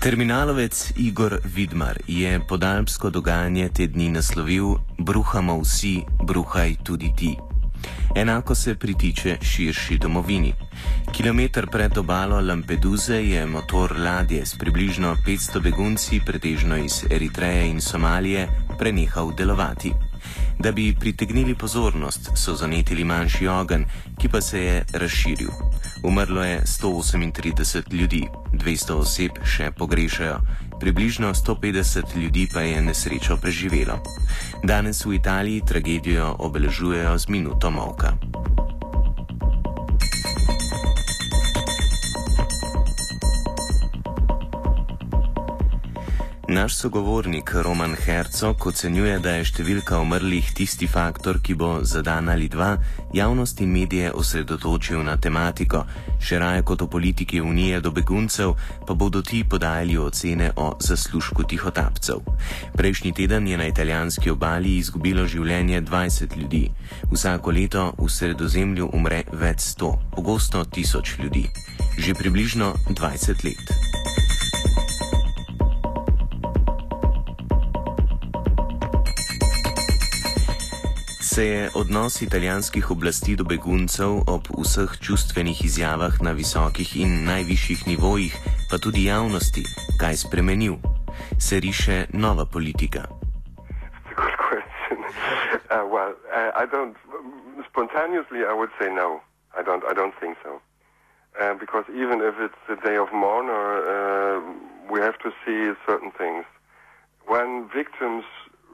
Terminalovec Igor Vidmar je podalpsko dogajanje te dni naslovil: Bruhamo vsi, bruhaj tudi ti. Enako se pritiče širši domovini. Kilometr pred obalo Lampeduze je motor ladje s približno 500 begunci, pretežno iz Eritreje in Somalije, prenehal delovati. Da bi pritegnili pozornost, so zanetili manjši ogenj, ki pa se je razširil. Umrlo je 138 ljudi, 200 oseb še pogrešajo, približno 150 ljudi pa je nesrečo preživelo. Danes v Italiji tragedijo obeležujejo z minuto molka. Naš sogovornik Roman Hercog ocenjuje, da je številka umrlih tisti faktor, ki bo za dan ali dva javnost in medije osredotočil na tematiko, še raje kot o politiki Unije do beguncev, pa bodo ti podajali ocene o zaslužku tihotapcev. Prejšnji teden je na italijanski obali izgubilo življenje 20 ljudi. Vsako leto v sredozemlju umre več 100, pogosto tisoč ljudi. Že približno 20 let. Se je odnos italijanskih oblasti do beguncev ob vseh čustvenih izjavah na visokih in najvišjih nivojih, pa tudi javnosti, kaj spremenil? Se riše nova politika? Uh, well, uh, I don't spontaneously. I would say no. I don't. I don't think so. Uh, because even if it's the day of mourner, uh, we have to see certain things. When victims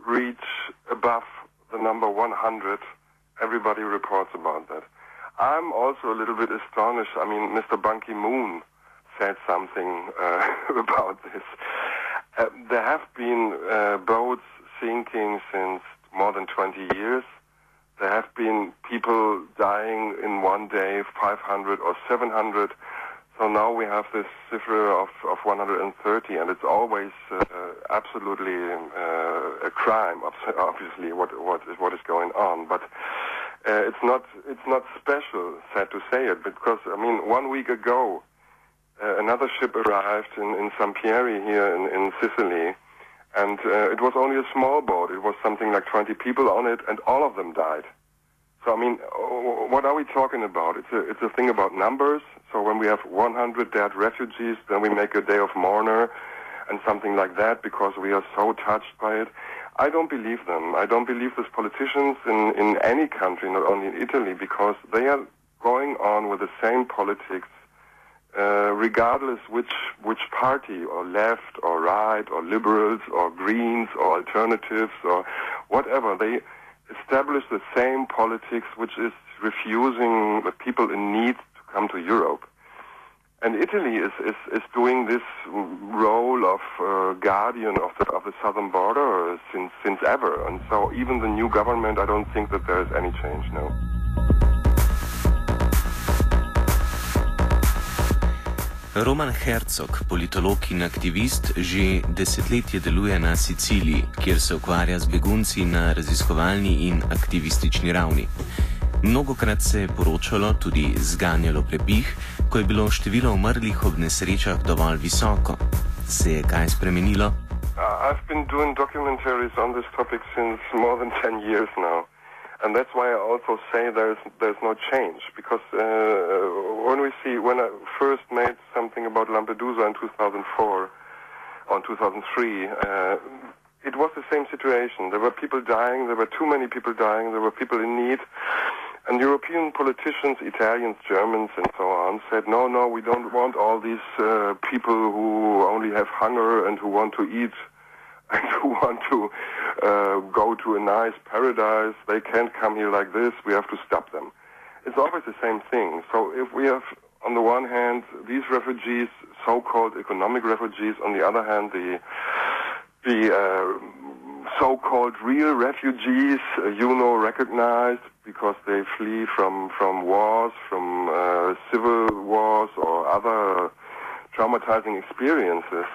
reach above the number 100, everybody reports about that. I'm also a little bit astonished. I mean, Mr. Ban Ki moon said something uh, about this. Uh, there have been uh, boats sinking since more than 20 years. There have been people dying in one day, 500 or 700. So now we have this cifra of, of 130, and it's always uh, absolutely uh, a crime, obviously, what, what, is, what is going on. But uh, it's, not, it's not special, sad to say it, because, I mean, one week ago, uh, another ship arrived in, in Sampieri here in, in Sicily, and uh, it was only a small boat. It was something like 20 people on it, and all of them died. So, I mean, what are we talking about? It's a, it's a thing about numbers. So when we have 100 dead refugees, then we make a day of mourner and something like that because we are so touched by it. I don't believe them. I don't believe these politicians in, in any country, not only in Italy, because they are going on with the same politics, uh, regardless which which party, or left, or right, or liberals, or Greens, or alternatives, or whatever. They establish the same politics, which is refusing the people in need to come to Europe. And Italy is, is, is doing this role of uh, guardian of the, of the southern border since, since ever. And so even the new government, I don't think that there is any change now. Roman Herzog, politolog in aktivist, že desetletje deluje na Siciliji, kjer se ukvarja z begunci na raziskovalni in aktivistični ravni. Mnogokrat se je poročalo, tudi zganjalo prepih, ko je bilo število umrlih ob nesrečah dovolj visoko. Se je kaj spremenilo? Uh, I've been doing documentaries on this topic since more than 10 years now. And that's why I also say there's there's no change because uh, when we see when I first made something about Lampedusa in 2004 or 2003, uh, it was the same situation. There were people dying. There were too many people dying. There were people in need. And European politicians, Italians, Germans, and so on, said, no, no, we don't want all these uh, people who only have hunger and who want to eat and who want to uh, go to a nice paradise. They can't come here like this. We have to stop them. It's always the same thing. So if we have, on the one hand, these refugees, so-called economic refugees, on the other hand, the the uh, so-called real refugees, uh, you know, recognized because they flee from from wars, from uh, civil wars or other traumatizing experiences.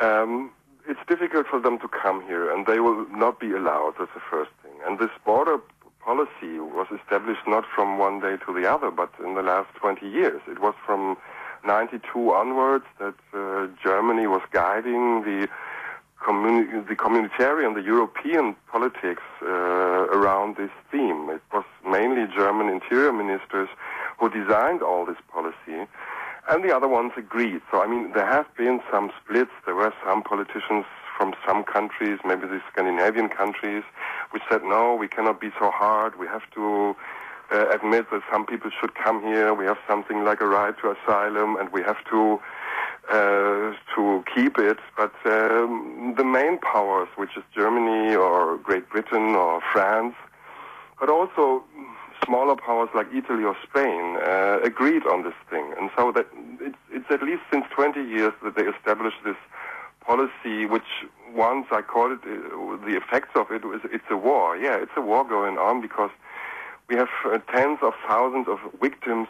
Um, it's difficult for them to come here, and they will not be allowed. That's the first thing. And this border policy was established not from one day to the other, but in the last 20 years. It was from 92 onwards that uh, Germany was guiding the communi- the communitarian, the European politics uh, around this theme. It was mainly German interior ministers who designed all this policy, and the other ones agreed. So, I mean, there have been some splits. There were some politicians from some countries, maybe the Scandinavian countries, which said, no, we cannot be so hard. We have to uh, admit that some people should come here. We have something like a right to asylum, and we have to uh, to keep it. But um, the main powers, which is Germany or Great Britain or France, but also smaller powers like Italy or Spain, uh, agreed on this thing. And so that it's, it's at least since 20 years that they established this policy, which once I call it, uh, the effects of it, it's a war. Yeah, it's a war going on because we have uh, tens of thousands of victims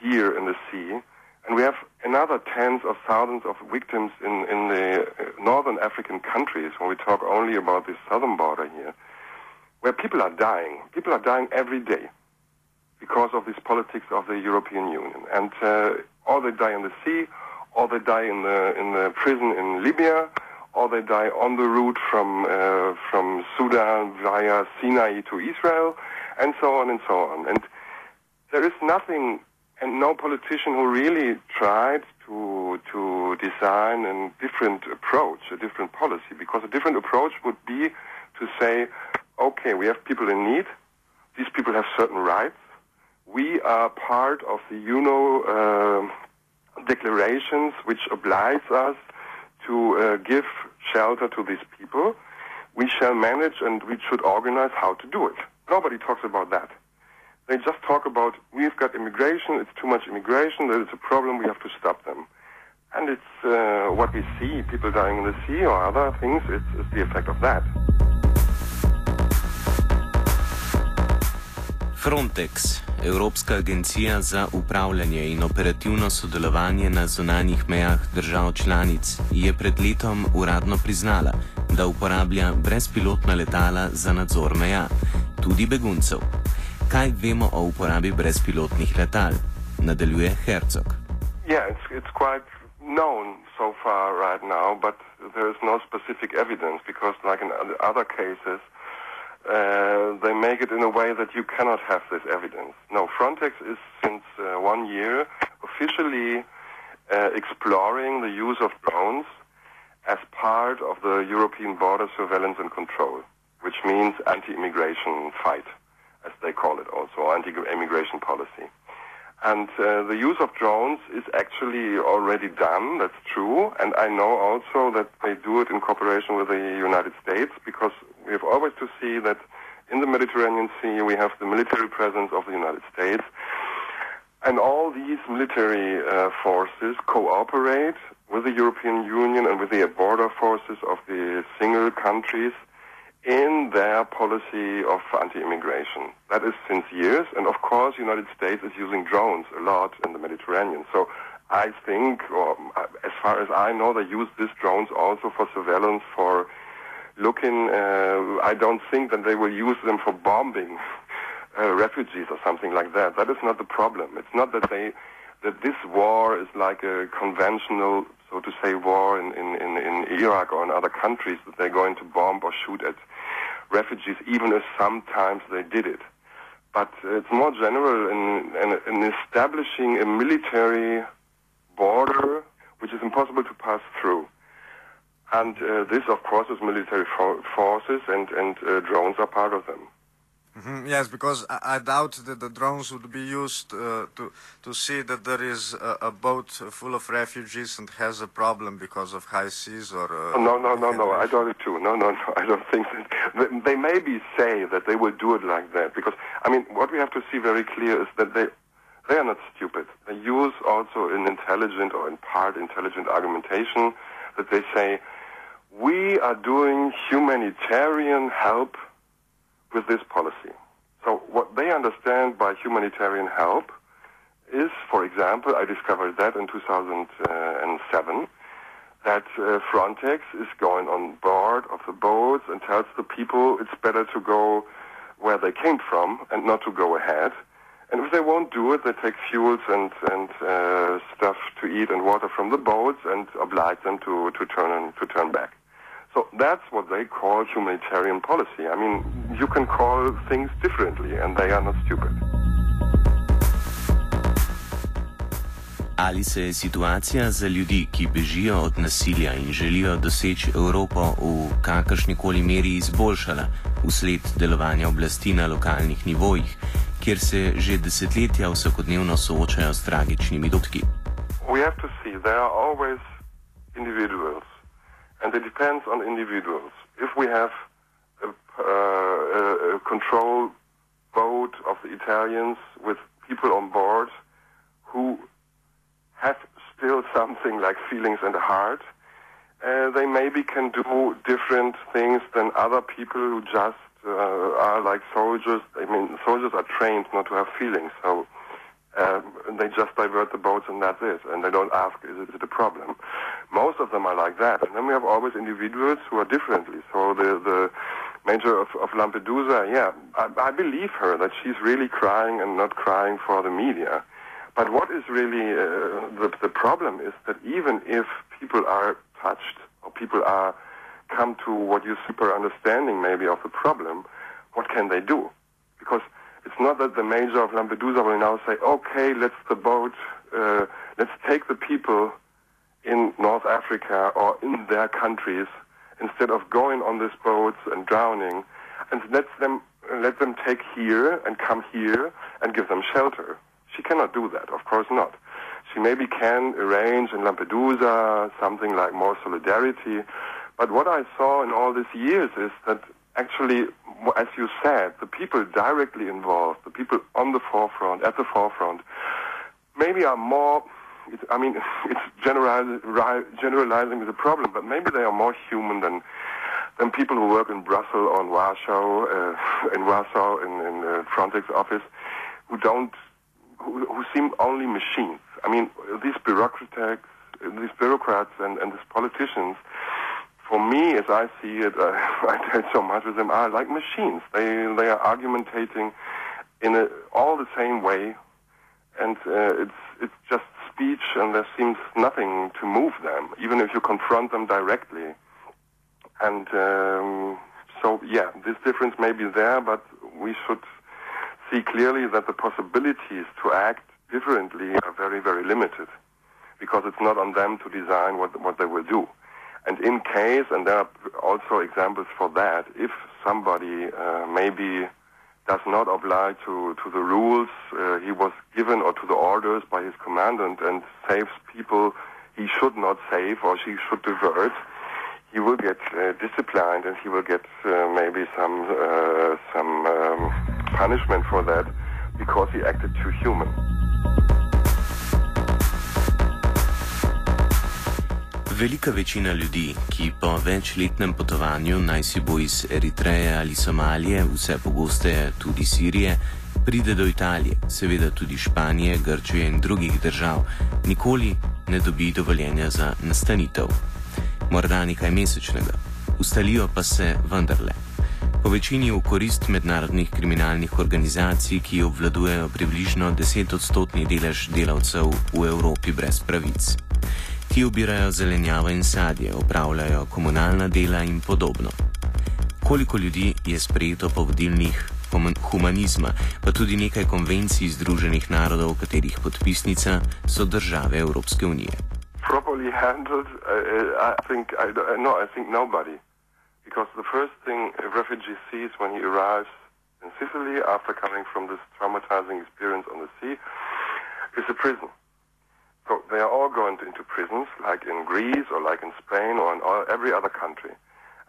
here in the sea, and we have another tens of thousands of victims in, in the uh, northern African countries, when we talk only about the southern border here, where people are dying. People are dying every day because of this politics of the European Union. And uh, or they die in the sea, or they die in the, in the prison in Libya, or they die on the route from, uh, from Sudan via Sinai to Israel, and so on and so on. And there is nothing and no politician who really tried to to design a different approach, a different policy, because a different approach would be to say, okay, we have people in need. These people have certain rights. We are part of the UNO uh, declarations which oblige us to uh, give shelter to these people. We shall manage and we should organize how to do it. Nobody talks about that. They just talk about we've got immigration, it's too much immigration, there is a problem, we have to stop them. And it's uh, what we see, people dying in the sea or other things, it's, it's the effect of that. Frontex, Evropska agencija za upravljanje in operativno sodelovanje na zunanjih mejah držav članic, je pred letom uradno priznala, da uporablja brezpilotna letala za nadzor meja, tudi beguncev. Kaj vemo o uporabi brezpilotnih letal? Nadaljuje Herzog. Yeah, it's, it's quite known so far right now, but there is no specific evidence because, like in other cases, uh, they make it in a way that you cannot have this evidence. No, Frontex is since uh, one year officially uh, exploring the use of drones as part of the European border surveillance and control, which means anti-immigration fight, as they call it also, anti-immigration policy. And uh, the use of drones is actually already done, that's true. And I know also that they do it in cooperation with the United States because always to see that in the Mediterranean Sea we have the military presence of the United States. And all these military uh, forces cooperate with the European Union and with the border forces of the single countries in their policy of anti-immigration. That is since years, and of course, the United States is using drones a lot in the Mediterranean. So I think, or uh, as far as I know, they use these drones also for surveillance, for looking. Uh, I don't think that they will use them for bombing uh, refugees or something like that. That is not the problem. It's not that they that this war is like a conventional, so to say, war in, in, in, in Iraq or in other countries that they're going to bomb or shoot at refugees, even if sometimes they did it. But it's more general in, in, in establishing a military border which is impossible to pass through. And uh, this, of course, is military fo- forces, and, and uh, drones are part of them. Mm-hmm. Yes, because I, I, doubt that the drones would be used uh, to to see that there is a, a, boat full of refugees and has a problem because of high seas or. Uh, oh, no, no, no, no. I doubt it too. No, no, no. I don't think that. They maybe say that they will do it like that because I mean, what we have to see very clear is that they they are not stupid. They use also an intelligent or in part intelligent argumentation that they say we are doing humanitarian help with this policy. So what they understand by humanitarian help is, for example, I discovered that in 2007, that uh, Frontex is going on board of the boats and tells the people it's better to go where they came from and not to go ahead. And if they won't do it, they take fuels and, and uh, stuff to eat and water from the boats and oblige them to, to, turn, to turn back. So that's what they call humanitarian policy. I mean, you can call things differently, and they are not stupid. Ali se je situacija za ljudi, ki bežijo od nasilja in želijo doseči Evropo v kakršni koli meri izboljšala vsled delovanja oblasti na lokalnih nivojih, kjer se že desetletja vsakodnevno soočajo s tragičnimi dogodki? We have to see, there are always individuals and it depends on individuals. If we have a, uh, a control boat of the Italians with people on board who have still something like feelings and a heart, uh, they maybe can do different things than other people who just uh, are like soldiers. I mean, soldiers are trained not to have feelings, so um, they just divert the boats and that's it. And they don't ask, is it, is it a problem? Most of them are like that. And then we have always individuals who are differently. So the, the major of, of Lampedusa, yeah, I, I believe her that she's really crying and not crying for the media. But what is really uh, the, the problem is that even if people are touched or people are come to what you super understanding maybe of the problem, what can they do? Because it's not that the major of Lampedusa will now say, okay, let's the boat, uh, let's take the people in North Africa or in their countries instead of going on these boats and drowning, and let them let them take here and come here and give them shelter. She cannot do that, of course not. She maybe can arrange in Lampedusa something like more solidarity, but what I saw in all these years is that actually, as you said, the people directly involved, the people on the forefront, at the forefront, maybe are more. I mean, it's generalizing the problem, but maybe they are more human than than people who work in Brussels or in Warsaw, uh, in Warsaw, in, in uh, Frontex office, who don't, who, who seem only machines. I mean, these bureaucrats, these bureaucrats, and, and these politicians for me, as I see it, uh, I dealt so much with them, are like machines. They they are argumentating in a, all the same way, and uh, it's it's just speech, and there seems nothing to move them, even if you confront them directly. And um, so, yeah, this difference may be there, but we should see clearly that the possibilities to act differently are very, very limited, because it's not on them to design what what they will do. And in case, and there are also examples for that, if somebody uh, maybe does not oblige to, to the rules uh, he was given or to the orders by his commandant and saves people he should not save or he should divert, he will get uh, disciplined and he will get uh, maybe some uh, some um, punishment for that because he acted too human. Velika večina ljudi, ki po večletnem potovanju, naj si bo iz Eritreje ali Somalije, vse pogosteje tudi Sirije, pride do Italije, seveda tudi Španije, Grčije in drugih držav, nikoli ne dobi dovoljenja za nastanitev. Morda nekaj mesečnega, ustalijo pa se vendarle. Po večini v korist mednarodnih kriminalnih organizacij, ki obvladujejo približno 10 odstotni delež delavcev v Evropi brez pravic. Ti ubirajo zelenjavo in sadje, opravljajo komunalna dela in podobno. Koliko ljudi je sprejeto po vodilnih humanizma, pa tudi nekaj konvencij Združenih narodov, katerih podpisnica so države Evropske unije. Properly handled, uh, I think I, no, I think nobody, because the first thing a refugee sees when he arrives in Sicily after coming from this traumatizing experience on the sea is a prison. Going into prisons, like in Greece or like in Spain or in all, every other country.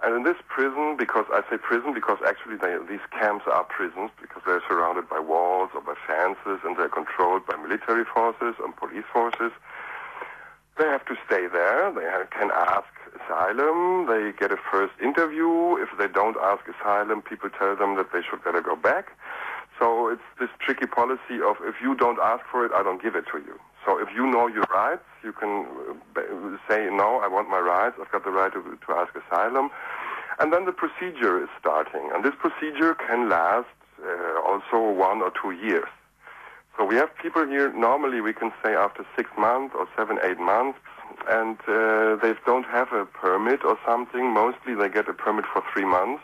And in this prison, because I say prison because actually they, these camps are prisons because they're surrounded by walls or by fences and they're controlled by military forces and police forces. They have to stay there. They can ask asylum. They get a first interview. If they don't ask asylum, people tell them that they should better go back. So it's this tricky policy of if you don't ask for it, I don't give it to you. So if you know your rights, you can uh, say, no, I want my rights. I've got the right to, to ask asylum. And then the procedure is starting. And this procedure can last uh, also one or two years. So we have people here, normally we can say after six months or seven, eight months, and uh, they don't have a permit or something. Mostly they get a permit for three months.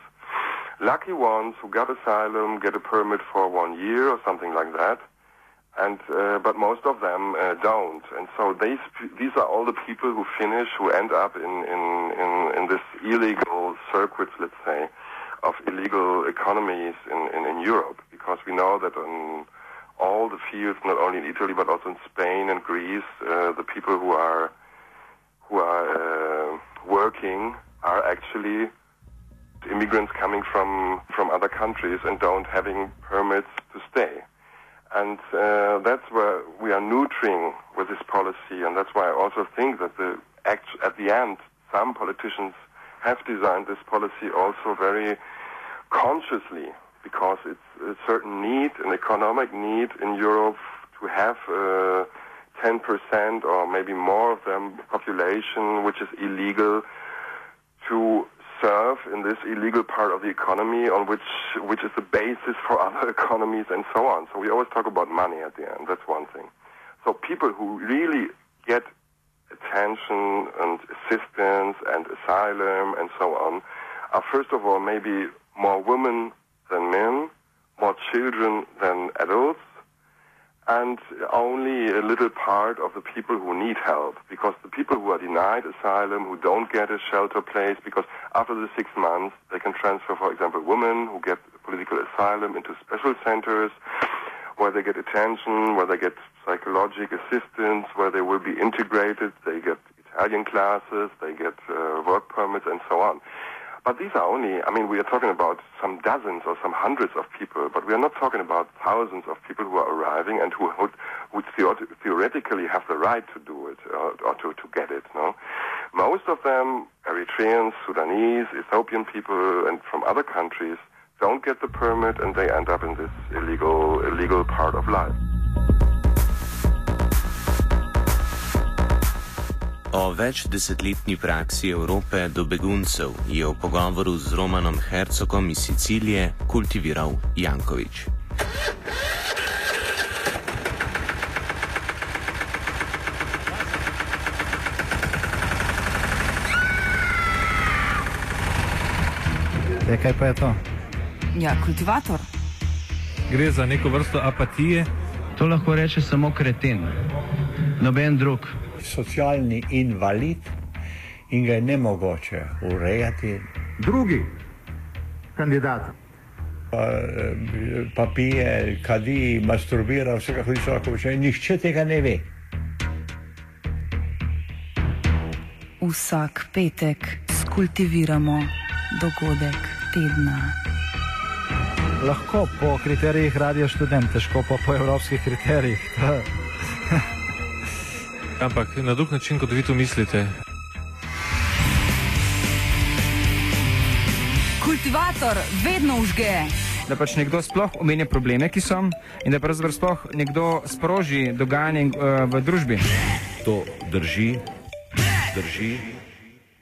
Lucky ones who got asylum get a permit for one year or something like that and uh, but most of them uh, don't. And so these these are all the people who finish, who end up in in in, in this illegal circuits, let's say, of illegal economies in, in, in Europe, because we know that in all the fields, not only in Italy but also in Spain and Greece, uh, the people who are who are uh, working are actually immigrants coming from from other countries and don't having permits to stay. And uh, that's where we are neutering with this policy, and that's why I also think that the act, at the end, some politicians have designed this policy also very consciously, because it's a certain need, an economic need in Europe to have uh, 10% or maybe more of them population which is illegal to serve in this illegal part of the economy on which which is the basis for other economies and so on. So we always talk about money at the end. That's one thing. So people who really get attention and assistance and asylum and so on are first of all maybe more women than men, more children than adults, and only a little part of the people who need help. Because the people who are denied asylum, who don't get a shelter place, because after the six months they can transfer, for example, women who get political asylum into special centers where they get attention, where they get psychological assistance, where they will be integrated, they get Italian classes, they get uh, work permits, and so on. But these are only, I mean, we are talking about some dozens or some hundreds of people, but we are not talking about thousands of people who are arriving and who would, would theoretically have the right to do it or, or to, to get it. No? Most of them, Eritreans, Sudanese, Ethiopian people, and from other countries, don't get the permit and they end up in this illegal, illegal part of life. O večdesetletni praksi Evrope do beguncev je v pogovoru z Romanom Hercogom iz Sicilije kultiviral Jankovič. E, kaj pa je to? Ja, kultivator. Gre za neko vrsto apatije. To lahko reče samo kreten, noben drug. Socialni invalid in ga je ne mogoče urejati. Drugi kandidat. Pa, pa pije, kadi, masturbira, vse kako hoče, lahko reče. Nihče tega ne ve. Vsak petek skultiviramo dogodek tedna. Lahko po kriterijih radio študent, težko pa po evropskih kriterijih. Ampak na drug način, kot vi to mislite. Kultivator vedno užge. Da pač nekdo sploh omenja probleme, ki so, in da pravzaprav sploh nekdo sproži dogajanje uh, v družbi. To drži, drži.